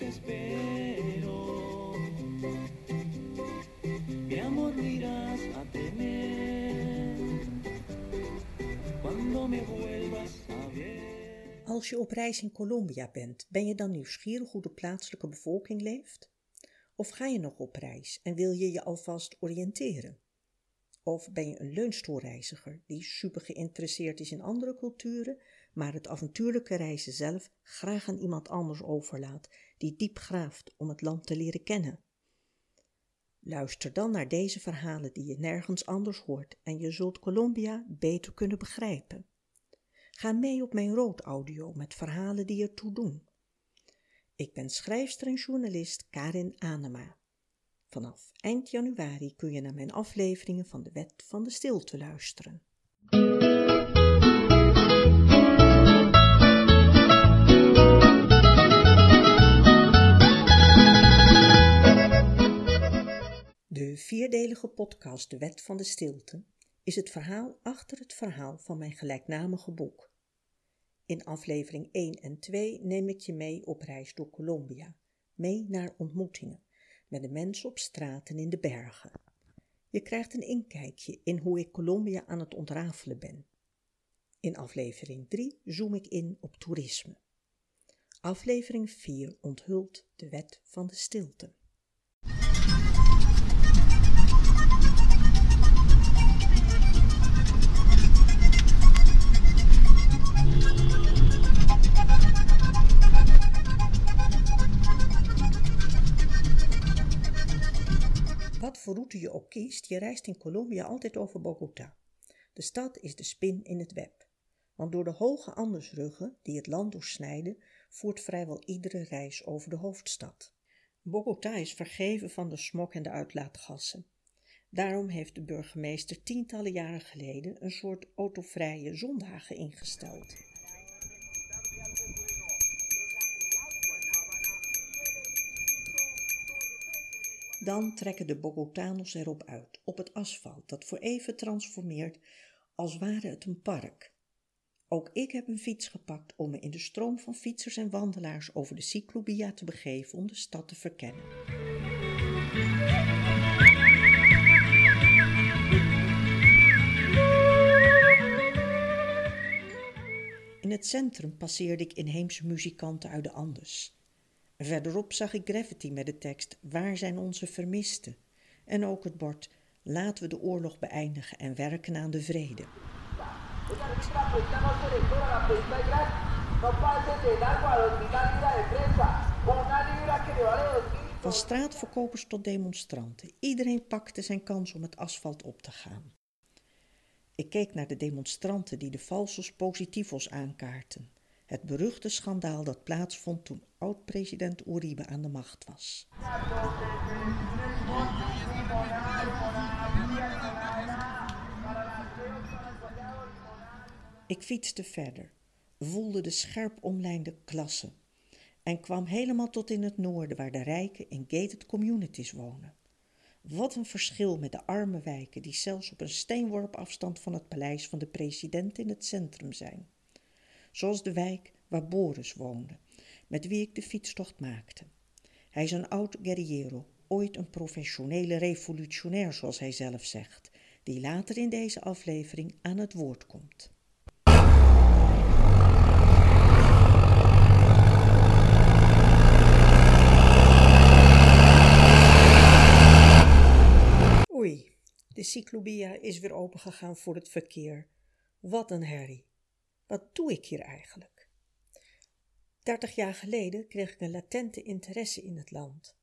espero. A tener cuando me vuelvas. Als je op reis in Colombia bent, ben je dan nieuwsgierig hoe de plaatselijke bevolking leeft? Of ga je nog op reis en wil je je alvast oriënteren? Of ben je een leunstoelreiziger die super geïnteresseerd is in andere culturen, maar het avontuurlijke reizen zelf graag aan iemand anders overlaat, die diep graaft om het land te leren kennen? Luister dan naar deze verhalen die je nergens anders hoort en je zult Colombia beter kunnen begrijpen. Ga mee op mijn rood audio met verhalen die ertoe doen. Ik ben schrijfster en journalist Karin Anema. Vanaf eind januari kun je naar mijn afleveringen van de Wet van de Stilte luisteren. Vierdelige podcast De Wet van de Stilte is het verhaal achter het verhaal van mijn gelijknamige boek. In aflevering 1 en 2 neem ik je mee op reis door Colombia, mee naar ontmoetingen met de mensen op straat en in de bergen. Je krijgt een inkijkje in hoe ik Colombia aan het ontrafelen ben. In aflevering 3 zoom ik in op toerisme. Aflevering 4 onthult de wet van de stilte. Wat voor route je ook kiest, je reist in Colombia altijd over Bogota. De stad is de spin in het web. Want door de hoge Andesruggen die het land doorsnijden, voert vrijwel iedere reis over de hoofdstad. Bogota is vergeven van de smog en de uitlaatgassen. Daarom heeft de burgemeester tientallen jaren geleden een soort autovrije zondagen ingesteld. Dan trekken de Bogotanos erop uit, op het asfalt, dat voor even transformeert als ware het een park. Ook ik heb een fiets gepakt om me in de stroom van fietsers en wandelaars over de Cyclobia te begeven om de stad te verkennen. In het centrum passeerde ik inheemse muzikanten uit de Andes. Verderop zag ik graffiti met de tekst Waar zijn onze vermisten? En ook het bord Laten we de oorlog beëindigen en werken aan de vrede. Van straatverkopers tot demonstranten, iedereen pakte zijn kans om het asfalt op te gaan. Ik keek naar de demonstranten die de falsos positivos aankaarten. Het beruchte schandaal dat plaatsvond toen oud-president Uribe aan de macht was. Ik fietste verder, voelde de scherp omlijnde klassen en kwam helemaal tot in het noorden waar de rijken in gated communities wonen. Wat een verschil met de arme wijken die zelfs op een steenworp afstand van het paleis van de president in het centrum zijn. Zoals de wijk waar Boris woonde, met wie ik de fietstocht maakte. Hij is een oud guerriero, ooit een professionele revolutionair zoals hij zelf zegt, die later in deze aflevering aan het woord komt. Oei, de cyclobia is weer opengegaan voor het verkeer. Wat een herrie. Wat doe ik hier eigenlijk? Dertig jaar geleden kreeg ik een latente interesse in het land.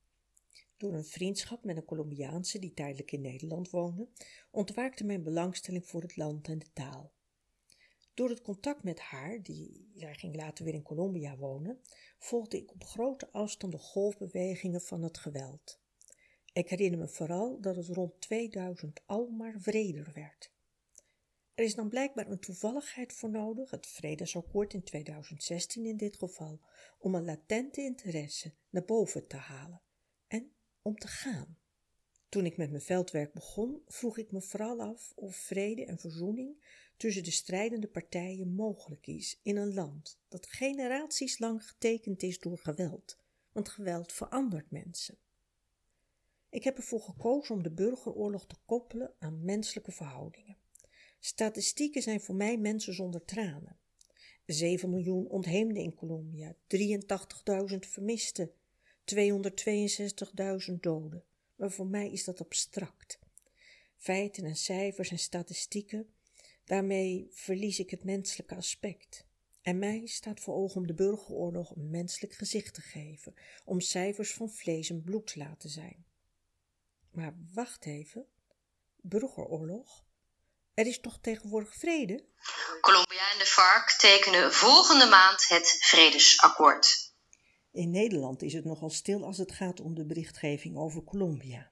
Door een vriendschap met een Colombiaanse die tijdelijk in Nederland woonde, ontwaakte mijn belangstelling voor het land en de taal. Door het contact met haar, die, zij ging later weer in Colombia wonen, volgde ik op grote afstand de golfbewegingen van het geweld. Ik herinner me vooral dat het rond 2000 al maar vreder werd. Er is dan blijkbaar een toevalligheid voor nodig, het vredesakkoord in 2016 in dit geval, om een latente interesse naar boven te halen en om te gaan. Toen ik met mijn veldwerk begon, vroeg ik me vooral af of vrede en verzoening tussen de strijdende partijen mogelijk is in een land dat generaties lang getekend is door geweld, want geweld verandert mensen. Ik heb ervoor gekozen om de burgeroorlog te koppelen aan menselijke verhoudingen. Statistieken zijn voor mij mensen zonder tranen. 7 miljoen ontheemden in Colombia, 83.000 vermisten, 262.000 doden. Maar voor mij is dat abstract. Feiten en cijfers en statistieken, daarmee verlies ik het menselijke aspect. En mij staat voor ogen om de burgeroorlog een menselijk gezicht te geven, om cijfers van vlees en bloed te laten zijn. Maar wacht even, burgeroorlog? Er is toch tegenwoordig vrede? Colombia en de FARC tekenen volgende maand het vredesakkoord. In Nederland is het nogal stil als het gaat om de berichtgeving over Colombia.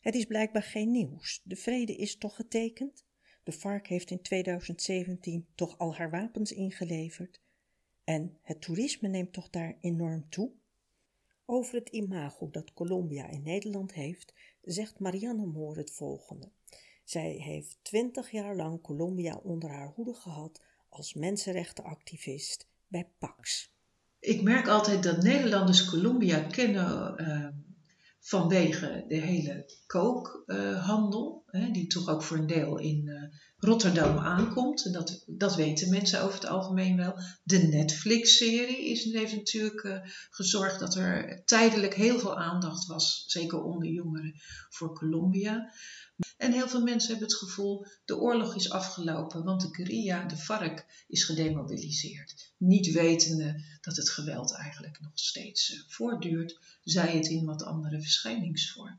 Het is blijkbaar geen nieuws. De vrede is toch getekend? De FARC heeft in 2017 toch al haar wapens ingeleverd? En het toerisme neemt toch daar enorm toe? Over het imago dat Colombia in Nederland heeft, zegt Marianne Moor het volgende. Zij heeft twintig jaar lang Colombia onder haar hoede gehad als mensenrechtenactivist bij PAX. Ik merk altijd dat Nederlanders Colombia kennen uh, vanwege de hele kookhandel, die toch ook voor een deel in uh, Rotterdam aankomt. En dat, dat weten mensen over het algemeen wel. De Netflix-serie is, heeft natuurlijk uh, gezorgd dat er tijdelijk heel veel aandacht was, zeker onder jongeren, voor Colombia. En heel veel mensen hebben het gevoel, de oorlog is afgelopen, want de guerrilla, de vark, is gedemobiliseerd. Niet wetende dat het geweld eigenlijk nog steeds uh, voortduurt, zij het in wat andere verschijningsvorm.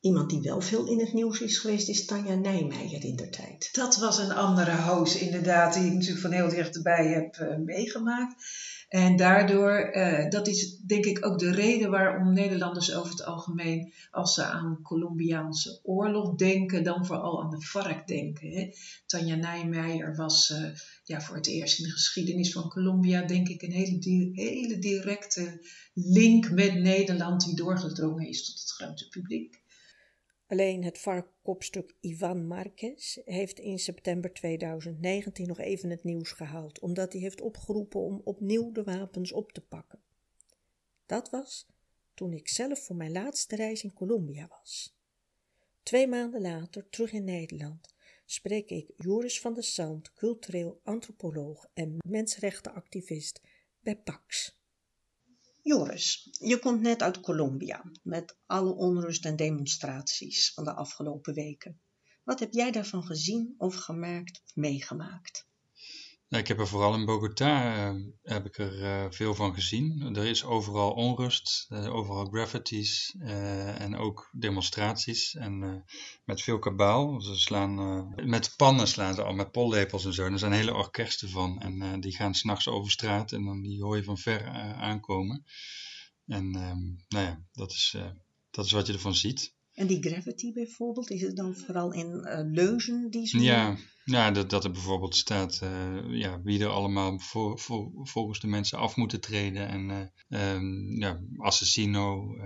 Iemand die wel veel in het nieuws is geweest, is Tanja Nijmeijer in der tijd. Dat was een andere hoos, inderdaad, die ik natuurlijk van heel dichterbij heb uh, meegemaakt. En daardoor, uh, dat is denk ik ook de reden waarom Nederlanders over het algemeen, als ze aan Colombiaanse oorlog denken, dan vooral aan de vark denken. Hè. Tanja Nijmeijer was uh, ja, voor het eerst in de geschiedenis van Colombia, denk ik, een hele, hele directe link met Nederland die doorgedrongen is tot het grote publiek. Alleen het varkkopstuk Ivan Marquez heeft in september 2019 nog even het nieuws gehaald, omdat hij heeft opgeroepen om opnieuw de wapens op te pakken. Dat was toen ik zelf voor mijn laatste reis in Colombia was. Twee maanden later, terug in Nederland, spreek ik Joris van der Sand, cultureel antropoloog en mensenrechtenactivist bij PAX. Joris, je komt net uit Colombia met alle onrust en demonstraties van de afgelopen weken. Wat heb jij daarvan gezien of gemerkt of meegemaakt? Ik heb er vooral in Bogota uh, heb ik er uh, veel van gezien. Er is overal onrust, uh, overal graffitis en ook demonstraties. En met veel kabaal. Ze slaan met pannen slaan ze al, met pollepels en zo. Er zijn hele orkesten van. En die gaan s'nachts over straat en dan die hoor je van ver aankomen. En um, nou ja, dat is, dat is wat je ervan ziet. En die gravity bijvoorbeeld, is het dan vooral in uh, leuzen die ze... Ja, ja dat, dat er bijvoorbeeld staat uh, ja, wie er allemaal voor, voor, volgens de mensen af moeten treden. En uh, um, ja, Assassino,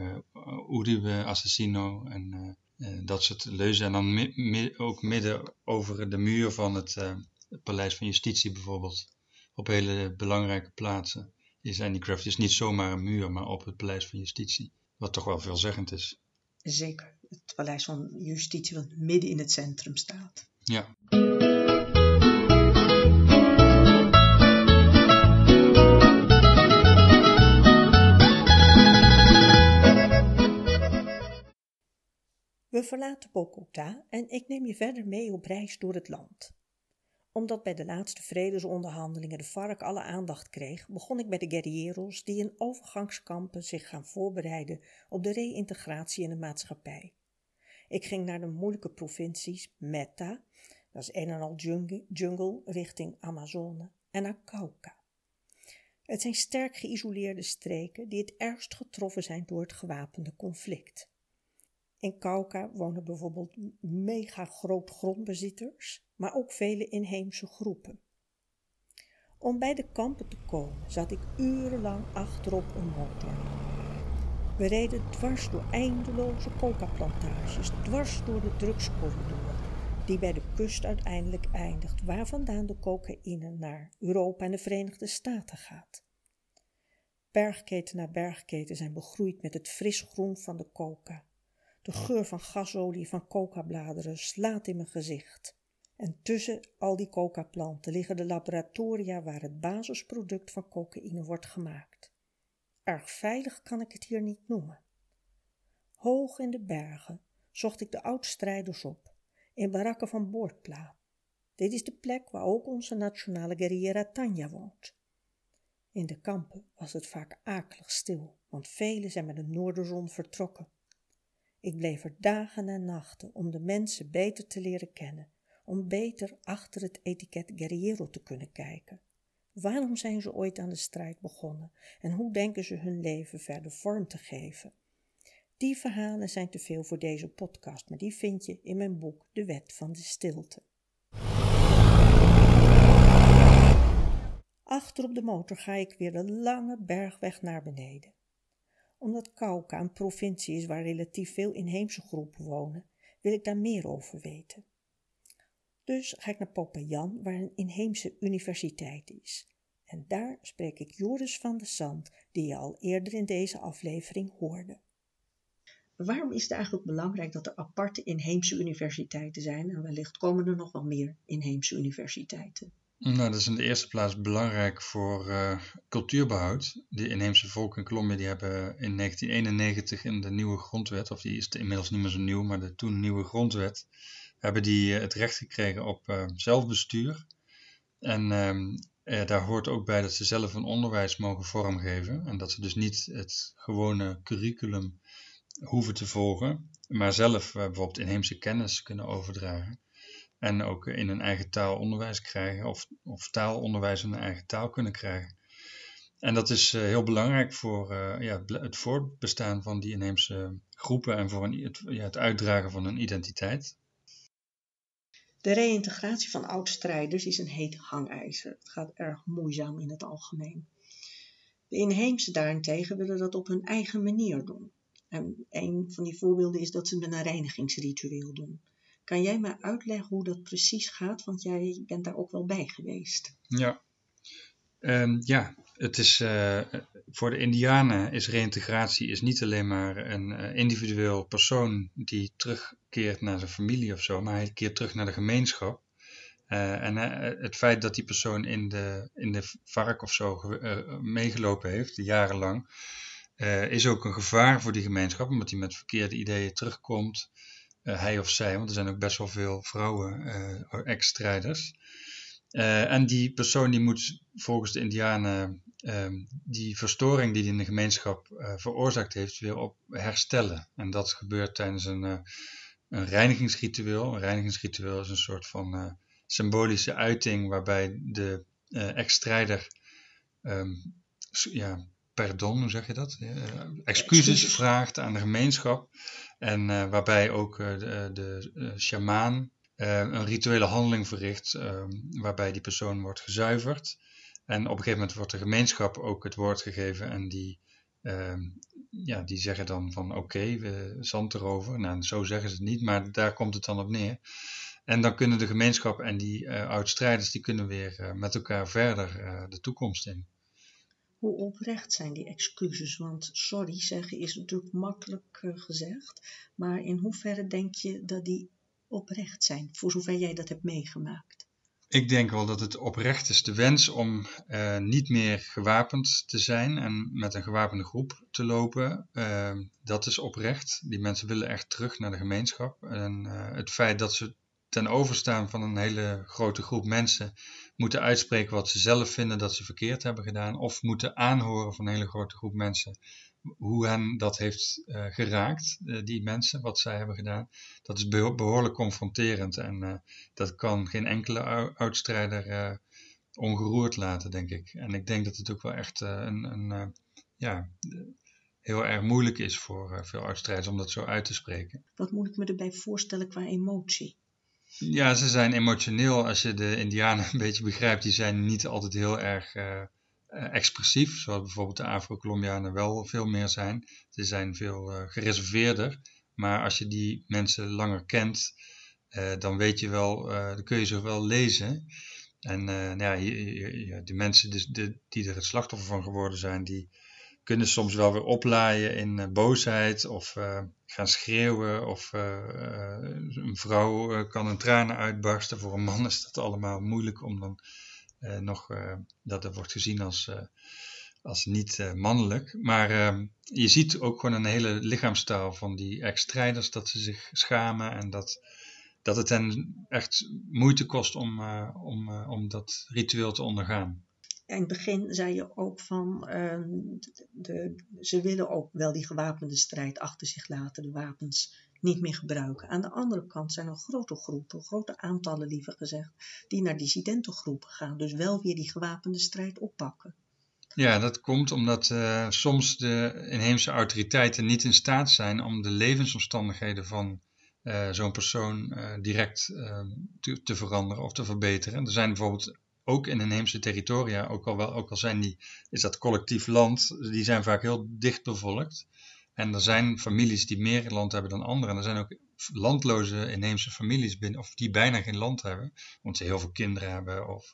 Uribe Assassino en dat soort leuzen. En dan mi mi ook midden over de muur van het, het Paleis van Justitie bijvoorbeeld. Op hele belangrijke plaatsen zijn die graffitis niet zomaar een muur, maar op het Paleis van Justitie. Wat toch wel veelzeggend is. Zeker. Het Paleis van Justitie wat midden in het centrum staat. Ja. We verlaten Bogota en ik neem je verder mee op reis door het land. Omdat bij de laatste vredesonderhandelingen de FARC alle aandacht kreeg, begon ik bij de guerrilleros die in overgangskampen zich gaan voorbereiden op de reïntegratie in de maatschappij. Ik ging naar de moeilijke provincies Meta, dat is een en al jungle, richting Amazone, en naar Cauca. Het zijn sterk geïsoleerde streken die het ergst getroffen zijn door het gewapende conflict. In Cauca wonen bijvoorbeeld mega groot grondbezitters, maar ook vele inheemse groepen. Om bij de kampen te komen zat ik urenlang achterop een motor. We reden dwars door eindeloze coca-plantages, dwars door de drugscorridor, die bij de kust uiteindelijk eindigt, waar vandaan de cocaïne naar Europa en de Verenigde Staten gaat. Bergketen na bergketen zijn begroeid met het fris groen van de coca. De geur van gasolie van coca-bladeren slaat in mijn gezicht. En tussen al die coca-planten liggen de laboratoria waar het basisproduct van cocaïne wordt gemaakt. Erg veilig kan ik het hier niet noemen. Hoog in de bergen zocht ik de oudstrijders op, in barakken van boordpla. Dit is de plek waar ook onze nationale guerriera Tanja woont. In de kampen was het vaak akelig stil, want velen zijn met de noorderzon vertrokken. Ik bleef er dagen en nachten om de mensen beter te leren kennen, om beter achter het etiket guerriero te kunnen kijken. Waarom zijn ze ooit aan de strijd begonnen en hoe denken ze hun leven verder vorm te geven? Die verhalen zijn te veel voor deze podcast, maar die vind je in mijn boek De Wet van de Stilte. Achter op de motor ga ik weer de lange bergweg naar beneden. Omdat Kauka een provincie is waar relatief veel inheemse groepen wonen, wil ik daar meer over weten. Dus ga ik naar Popayan, waar een inheemse universiteit is. En daar spreek ik Joris van de Zand, die je al eerder in deze aflevering hoorde. Waarom is het eigenlijk belangrijk dat er aparte inheemse universiteiten zijn en wellicht komen er nog wel meer inheemse universiteiten? Nou, dat is in de eerste plaats belangrijk voor uh, cultuurbehoud. De inheemse volken in Colombia die hebben in 1991 in de nieuwe grondwet, of die is inmiddels niet meer zo nieuw, maar de toen nieuwe grondwet, hebben die uh, het recht gekregen op uh, zelfbestuur. En ehm, daar hoort ook bij dat ze zelf een onderwijs mogen vormgeven en dat ze dus niet het gewone curriculum hoeven te volgen, maar zelf bijvoorbeeld inheemse kennis kunnen overdragen. En ook in hun eigen taal onderwijs krijgen of, of taalonderwijs in hun eigen taal kunnen krijgen. En dat is heel belangrijk voor ja, het voortbestaan van die inheemse groepen en voor een, ja, het uitdragen van hun identiteit. De reïntegratie van oud-strijders is een heet hangijzer. Het gaat erg moeizaam in het algemeen. De inheemse daarentegen willen dat op hun eigen manier doen. En een van die voorbeelden is dat ze een reinigingsritueel doen. Kan jij mij uitleggen hoe dat precies gaat? Want jij bent daar ook wel bij geweest. Ja, um, ja het is, uh, voor de Indianen is reïntegratie is niet alleen maar een uh, individueel persoon die terugkeert naar zijn familie of zo, maar hij keert terug naar de gemeenschap. Uh, en het feit dat die persoon in de, in de vark of zo meegelopen heeft, jarenlang, is ook een gevaar voor die gemeenschap, omdat hij met verkeerde ideeën terugkomt. Hij of zij, want er zijn ook best wel veel vrouwen ex-strijders. En die persoon die moet volgens de Indianen ehm, die verstoring die hij in de gemeenschap veroorzaakt heeft weer op herstellen. En dat gebeurt tijdens een, een reinigingsritueel. Een reinigingsritueel is een soort van symbolische uiting waarbij de ex-strijder um, ja, pardon, hoe zeg je dat? excuses vraagt aan de gemeenschap. En uh, waarbij ook uh, de, de sjamaan een rituele handeling verricht, ehm, waarbij die persoon wordt gezuiverd. En op een gegeven moment wordt de gemeenschap ook het woord gegeven en die, ehm, ja, die zeggen dan van oké, we zand erover. Nou, zo zeggen ze het niet, maar daar komt het dan op neer. En dan kunnen de gemeenschap en die oud-strijders, die kunnen weer met elkaar verder de toekomst in hoe oprecht zijn die excuses? Want sorry zeggen is natuurlijk makkelijk uh, gezegd, maar in hoeverre denk je dat die oprecht zijn, voor zover jij dat hebt meegemaakt? Ik denk wel dat het oprecht is de wens om uh, niet meer gewapend te zijn en met een gewapende groep te lopen. Uh, dat is oprecht. Die mensen willen echt terug naar de gemeenschap. En het feit dat ze ten overstaan van een hele grote groep mensen moeten uitspreken wat ze zelf vinden dat ze verkeerd hebben gedaan, of moeten aanhoren van een hele grote groep mensen hoe hen dat heeft uh, geraakt, uh, die mensen, wat zij hebben gedaan. Dat is behoorlijk confronterend en uh, dat kan geen enkele oudstrijder ongeroerd laten, denk ik. En ik denk dat het ook wel echt een, een ja, heel erg moeilijk is voor veel oudstrijders om dat zo uit te spreken. Wat moet ik me erbij voorstellen qua emotie? Ja, ze zijn emotioneel. Als je de Indianen een beetje begrijpt, die zijn niet altijd heel erg expressief. Zoals bijvoorbeeld de Afro-Colombianen wel veel meer zijn. Ze zijn veel uh, gereserveerder. Maar als je die mensen langer kent, dan weet je wel, dan kun je ze wel lezen. En nou ja, de mensen dus die er het slachtoffer van geworden zijn, die kunnen soms wel weer oplaaien in boosheid of gaan schreeuwen. Of een vrouw kan een tranen uitbarsten. Voor een man is dat allemaal moeilijk om dan nog, dat er wordt gezien als als niet mannelijk. Maar uh, je ziet ook gewoon een hele lichaamstaal van die ex-strijders dat ze zich schamen en dat, dat het hen echt moeite kost om, om, om dat ritueel te ondergaan. In het begin zei je ook van, ehm, de, ze willen ook wel die gewapende strijd achter zich laten, de wapens niet meer gebruiken. Aan de andere kant zijn er grote groepen, grote aantallen liever gezegd, die naar dissidentengroepen gaan, dus wel weer die gewapende strijd oppakken. Ja, dat komt omdat uh, soms de inheemse autoriteiten niet in staat zijn om de levensomstandigheden van uh, zo'n persoon uh, direct te, te, veranderen of te verbeteren. Er zijn bijvoorbeeld ook in inheemse territoria, ook al, wel, ook al zijn die, is dat collectief land, die zijn vaak heel dicht bevolkt. En er zijn families die meer land hebben dan anderen. En er zijn ook landloze inheemse families binnen, of die bijna geen land hebben, omdat ze heel veel kinderen hebben of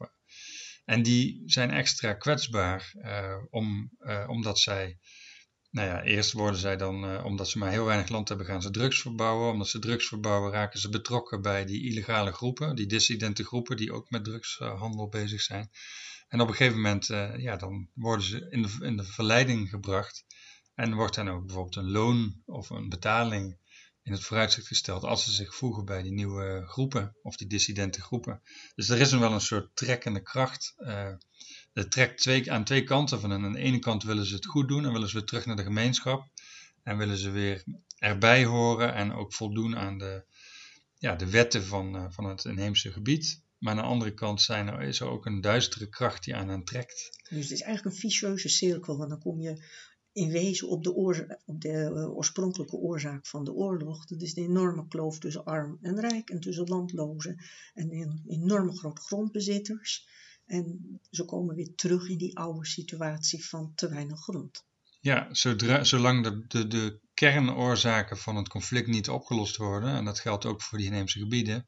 en die zijn extra kwetsbaar, uh, om, uh, omdat zij, nou ja, eerst worden zij dan, omdat ze maar heel weinig land hebben, gaan ze drugs verbouwen. Omdat ze drugs verbouwen, raken ze betrokken bij die illegale groepen, die dissidente groepen die ook met drugshandel bezig zijn. En op een gegeven moment, ja, dan worden ze in de, in de verleiding gebracht. En wordt dan ook bijvoorbeeld een loon of een betaling in het vooruitzicht gesteld als ze zich voegen bij die nieuwe groepen of die dissidente groepen. Dus er is wel een soort trekkende kracht. Uh, het trekt twee, aan twee kanten van hen. Aan de ene kant willen ze het goed doen en willen ze weer terug naar de gemeenschap. En willen ze weer erbij horen en ook voldoen aan de, ja, de wetten van, uh, van het inheemse gebied. Maar aan de andere kant zijn er, is er ook een duistere kracht die aan hen trekt. Dus het is eigenlijk een vicieuze cirkel, want dan kom je in wezen op de, op de uh, oorspronkelijke oorzaak van de oorlog. Dat is de enorme kloof tussen arm en rijk en tussen landlozen en in enorme grote grondbezitters. En ze komen weer terug in die oude situatie van te weinig grond. Ja, zolang de, de, de kernoorzaken van het conflict niet opgelost worden, en dat geldt ook voor die inheemse gebieden,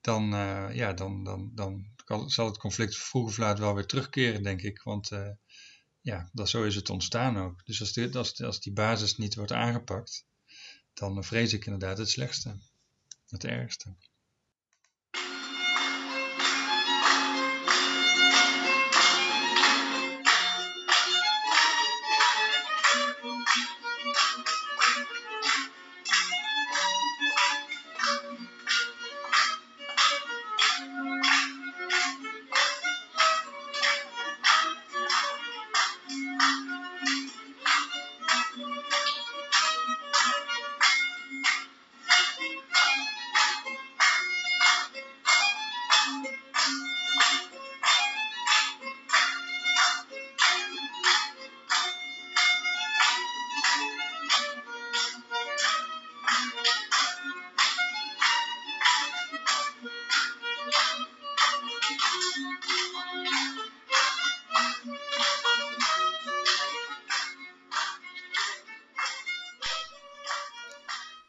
dan, uh, ja, dan, dan, dan zal het conflict vroeg of laat wel weer terugkeren, denk ik. Want uh, ja, dat, zo is het ontstaan ook. Dus als, dit, als, als die basis niet wordt aangepakt, dan vrees ik inderdaad het slechtste, het ergste.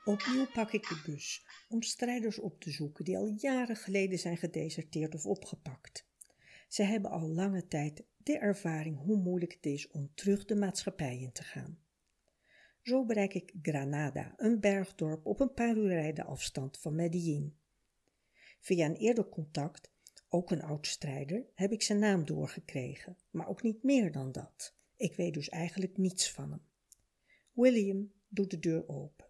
Opnieuw pak ik de bus om strijders op te zoeken die al jaren geleden zijn gedeserteerd of opgepakt. Ze hebben al lange tijd de ervaring hoe moeilijk het is om terug de maatschappij in te gaan. Zo bereik ik Granada, een bergdorp op een paar uur rijden afstand van Medellin. Via een eerder contact, ook een oud strijder, heb ik zijn naam doorgekregen, maar ook niet meer dan dat. Ik weet dus eigenlijk niets van hem. William doet de deur open.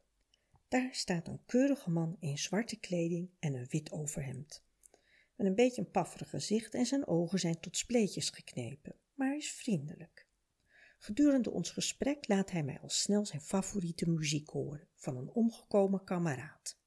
Daar staat een keurige man in zwarte kleding en een wit overhemd. Met een beetje een pafferig gezicht en zijn ogen zijn tot spleetjes geknepen, maar hij is vriendelijk. Gedurende ons gesprek laat hij mij al snel zijn favoriete muziek horen van een omgekomen kameraad.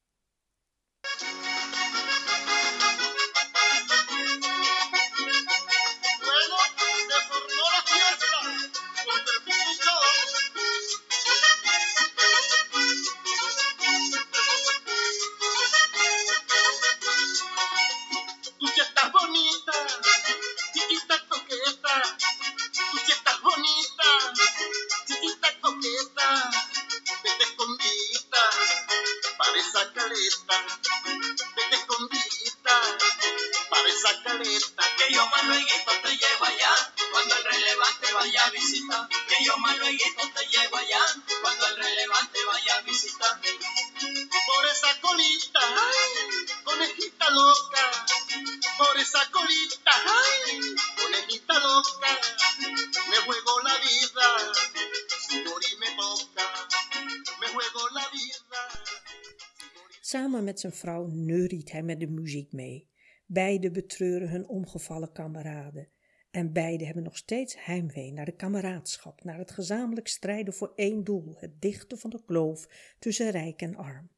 Zijn vrouw neuriet hij met de muziek mee. Beiden betreuren hun omgevallen kameraden. En beiden hebben nog steeds heimwee naar de kameraadschap, naar het gezamenlijk strijden voor één doel, het dichten van de kloof tussen rijk en arm.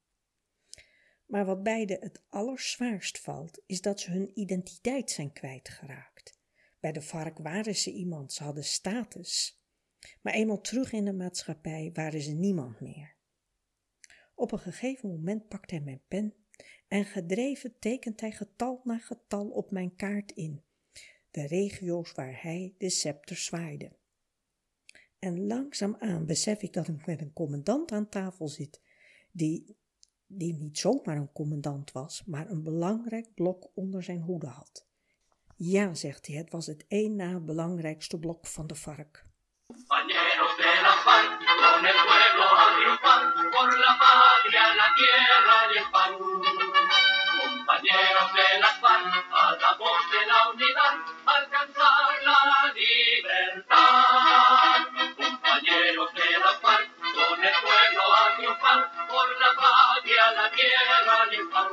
Maar wat beiden het allerzwaarst valt, is dat ze hun identiteit zijn kwijtgeraakt. Bij de vark waren ze iemand, ze hadden status. Maar eenmaal terug in de maatschappij waren ze niemand meer. Op een gegeven moment pakt hij mijn pen en gedreven tekent hij getal na getal op mijn kaart in, de regio's waar hij de scepter zwaaide. En langzaamaan besef ik dat ik met een commandant aan tafel zit, die, die niet zomaar een commandant was, maar een belangrijk blok onder zijn hoede had. Ja, zegt hij, het was het één na belangrijkste blok van de vark. De la unidad, alcanzar la libertad. Compañeros de la FARC, con el pueblo a triunfar, por la patria, la tierra y el pan.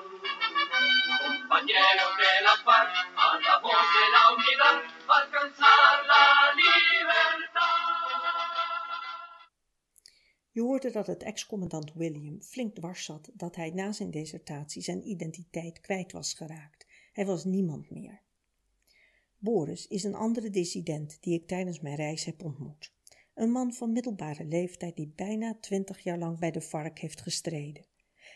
Compañeros de la FARC, a la voz de la unidad, alcanzar la libertad. Je hoorde dat het ex-commandant William flink dwars zat dat hij na zijn desertatie zijn identiteit kwijt was geraakt. Hij was niemand meer. Boris is een andere dissident die ik tijdens mijn reis heb ontmoet. Een man van middelbare leeftijd die bijna twintig jaar lang bij de vark heeft gestreden.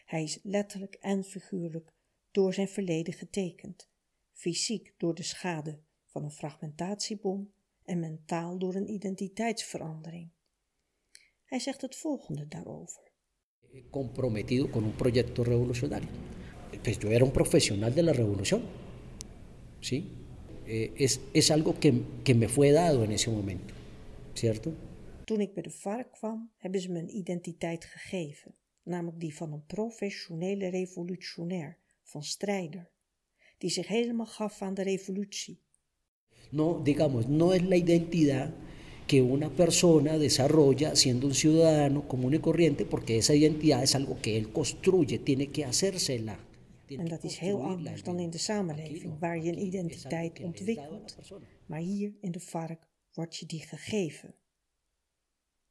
Hij is letterlijk en figuurlijk door zijn verleden getekend. Fysiek door de schade van een fragmentatiebom en mentaal door een identiteitsverandering. Hij zegt het volgende daarover. comprometido con un proyecto revolucionario. Pues yo era un profesional de la revolución, ¿sí? Eh, es, es algo que, que me fue dado en ese momento, ¿cierto? Toen ik bij de vark kwam, hebben ze me een identiteit gegeven, namelijk die van een professionele revolutionair, van strijder, die zich helemaal gaf aan de revolutie. No, digamos, no es la identidad que una persona desarrolla siendo un ciudadano común y corriente, porque esa identidad es algo que él construye, tiene que hacérsela. En dat is heel anders dan in de samenleving, waar je een identiteit ontwikkelt. Maar hier in de vark wordt je die gegeven.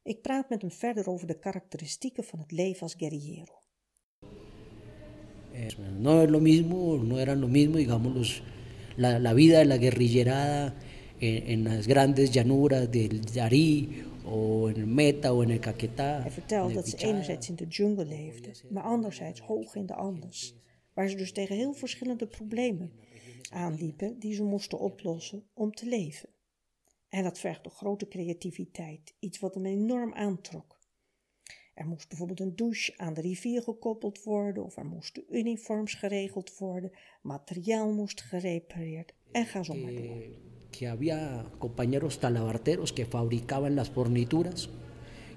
Ik praat met hem verder over de karakteristieken van het leven als guerrillero. No es lo mismo, no eran lo mismo, digamos, los- la, la vida de la guerrillerada en, en las grandes llanuras del Yarí o en el Meta o en el Caquetá. Hij vertelt dat ze enerzijds in de jungle leefden, maar anderzijds hoog in de Andes, waar ze dus tegen heel verschillende problemen aanliepen die ze moesten oplossen om te leven. En dat vergt een grote creativiteit, iets wat hem enorm aantrok. Er moest bijvoorbeeld een douche aan de rivier gekoppeld worden, of er moesten uniforms geregeld worden, materiaal moest gerepareerd en ga zo maar door. que, que había compañeros talabarteros que fabricaban las fornituras,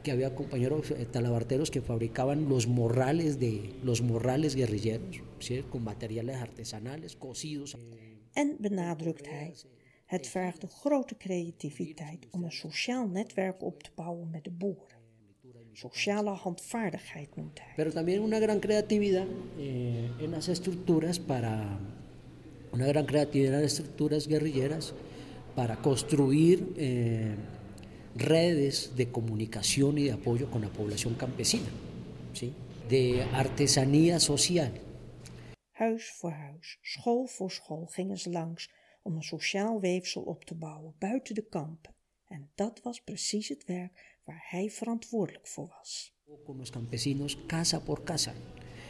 que había compañeros eh, talabarteros que fabricaban los morrales de los morrales guerrilleros, ¿sí? con materiales artesanales cosidos. En benadrukt hij, het vergt een grote creativiteit om een sociaal netwerk op te bouwen met de boeren. Sociale handvaardigheid noemt hij. Pero también una gran creatividad eh, en las estructuras para una gran creatividad en las estructuras guerrilleras para construir eh, redes de comunicación y de apoyo con la población campesina, ¿sí? de artesanía social. Huis voor huis, school voor school gingen ze langs om een sociaal weefsel op te bouwen buiten de kampen. En dat was precies het werk waar hij verantwoordelijk voor was. con los campesinos casa por casa,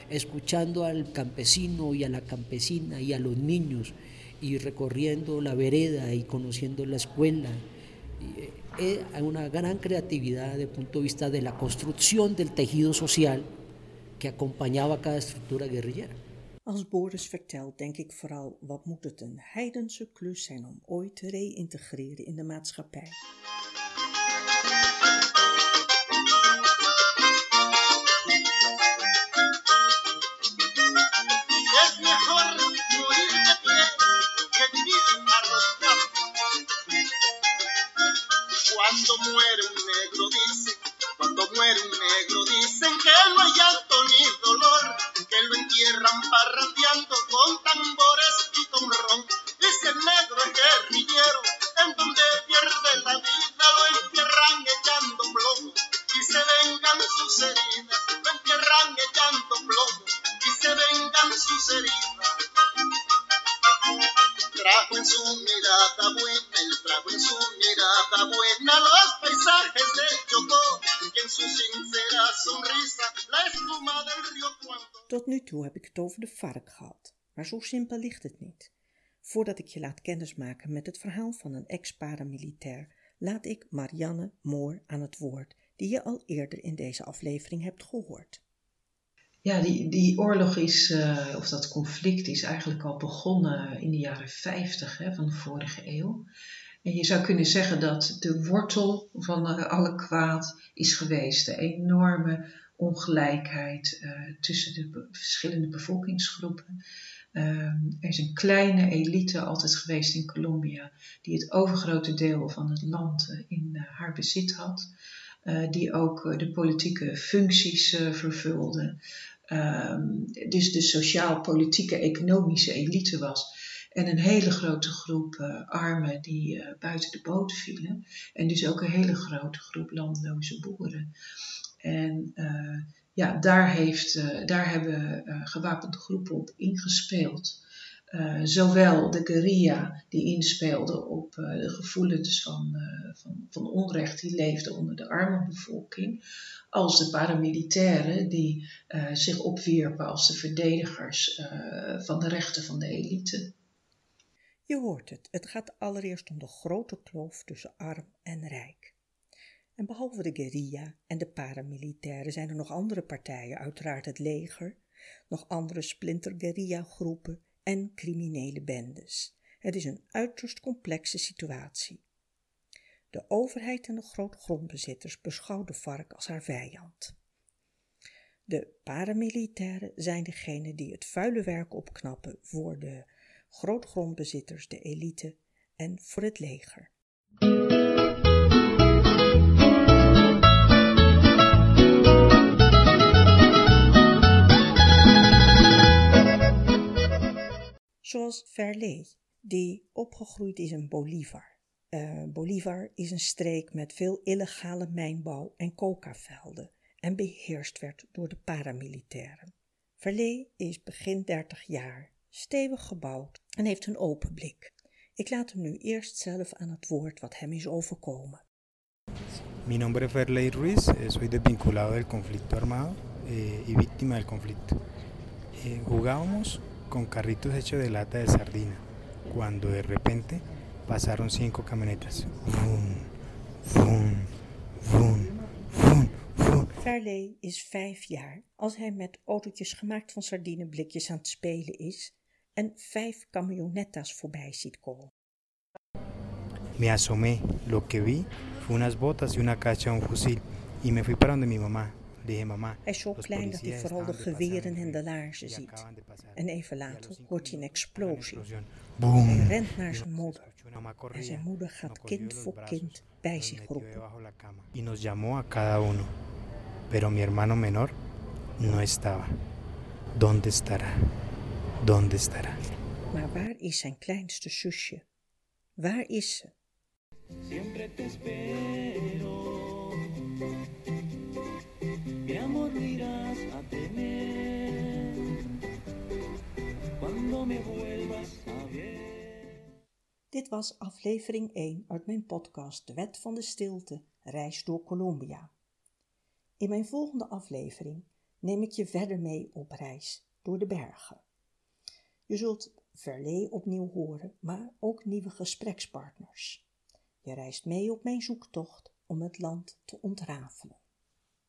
escuchando al campesino y a la campesina y a los niños y recorriendo la vereda y conociendo la escuela. Eh, eh, una gran creatividad desde el punto de vista de la construcción del tejido social que acompañaba cada estructura guerrillera. Als Boris vertelt, denk ik vooral wat moet het een heidense klus zijn om ooit te reïntegreren in de maatschappij. Cuando muere un negro dicen, cuando muere un negro dicen que no hay llanto ni dolor, que lo entierran parrandeando Tot nu toe heb ik het over de vark gehad, maar zo simpel ligt het niet. Voordat ik je laat kennismaken met het verhaal van een ex-paramilitair, laat ik Marianne Moor aan het woord, die je al eerder in deze aflevering hebt gehoord. Ja, die, die oorlog is, eh, of dat conflict is eigenlijk al begonnen in de jaren 50 hè, van de vorige eeuw. En je zou kunnen zeggen dat de wortel van eh, alle kwaad is geweest. De enorme ongelijkheid eh, tussen de verschillende bevolkingsgroepen. Ehm, er is een kleine elite altijd geweest in Colombia die het overgrote deel van het land eh, in eh, haar bezit had. Die ook de politieke functies vervulde. Ehm, dus de sociaal-politieke economische elite was. En een hele grote groep armen die buiten de boot vielen. En dus ook een hele grote groep landloze boeren. En eh, ja, daar, heeft, eh, daar hebben eh, gewapende groepen op ingespeeld. Zowel de guerrilla die inspeelde op de gevoelens van, van, van onrecht die leefde onder de arme bevolking, als de paramilitairen die zich opwierpen als de verdedigers van de rechten van de elite. Je hoort het, het gaat allereerst om de grote kloof tussen arm en rijk. En behalve de guerrilla en de paramilitairen zijn er nog andere partijen, uiteraard het leger, nog andere splinter-guerrilla-groepen en criminele bendes. Het is een uiterst complexe situatie. De overheid en de grootgrondbezitters beschouwen de vark als haar vijand. De paramilitairen zijn degenen die het vuile werk opknappen voor de grootgrondbezitters, de elite en voor het leger. Zoals Verlee, die opgegroeid is in Bolivar. Eh, Bolivar is een streek met veel illegale mijnbouw en cocavelden en beheerst werd door de paramilitairen. Verlee is begin 30 jaar, stevig gebouwd en heeft een open blik. Ik laat hem nu eerst zelf aan het woord wat hem is overkomen. Mi nombre es Ferley Ruiz, eh, soy desvinculado del conflicto armado eh, y víctima del conflicto. Eh, jugábamos con carritos hechos de lata de sardina, cuando de repente pasaron cinco camionetas. Vroom, vroom, vroom. Verlee is vijf jaar als hij met autootjes gemaakt van sardineblikjes aan het spelen is en vijf camionetas voorbij ziet komen. Me asomé, lo que vi fue unas botas y una cacha de un fusil y me fui para donde mi mamá. Hij is zo klein dat hij vooral de geweren en de laarzen ziet. En even later hoort hij een explosie. Boom. Hij rent naar zijn moeder mamá en zijn moeder gaat cogió kind voor kind bij zich roepen. y nos llamó a cada uno. Pero mi hermano menor no estaba. ¿Dónde estará? ¿Dónde estará? Maar waar is zijn kleinste zusje? Waar is ze? Siempre te espero. A cuando me vuelvas. Dit was aflevering 1 uit mijn podcast De Wet van de Stilte, Reis door Colombia. In mijn volgende aflevering neem ik je verder mee op reis door de bergen. Je zult Verlee opnieuw horen, maar ook nieuwe gesprekspartners. Je reist mee op mijn zoektocht om het land te ontrafelen.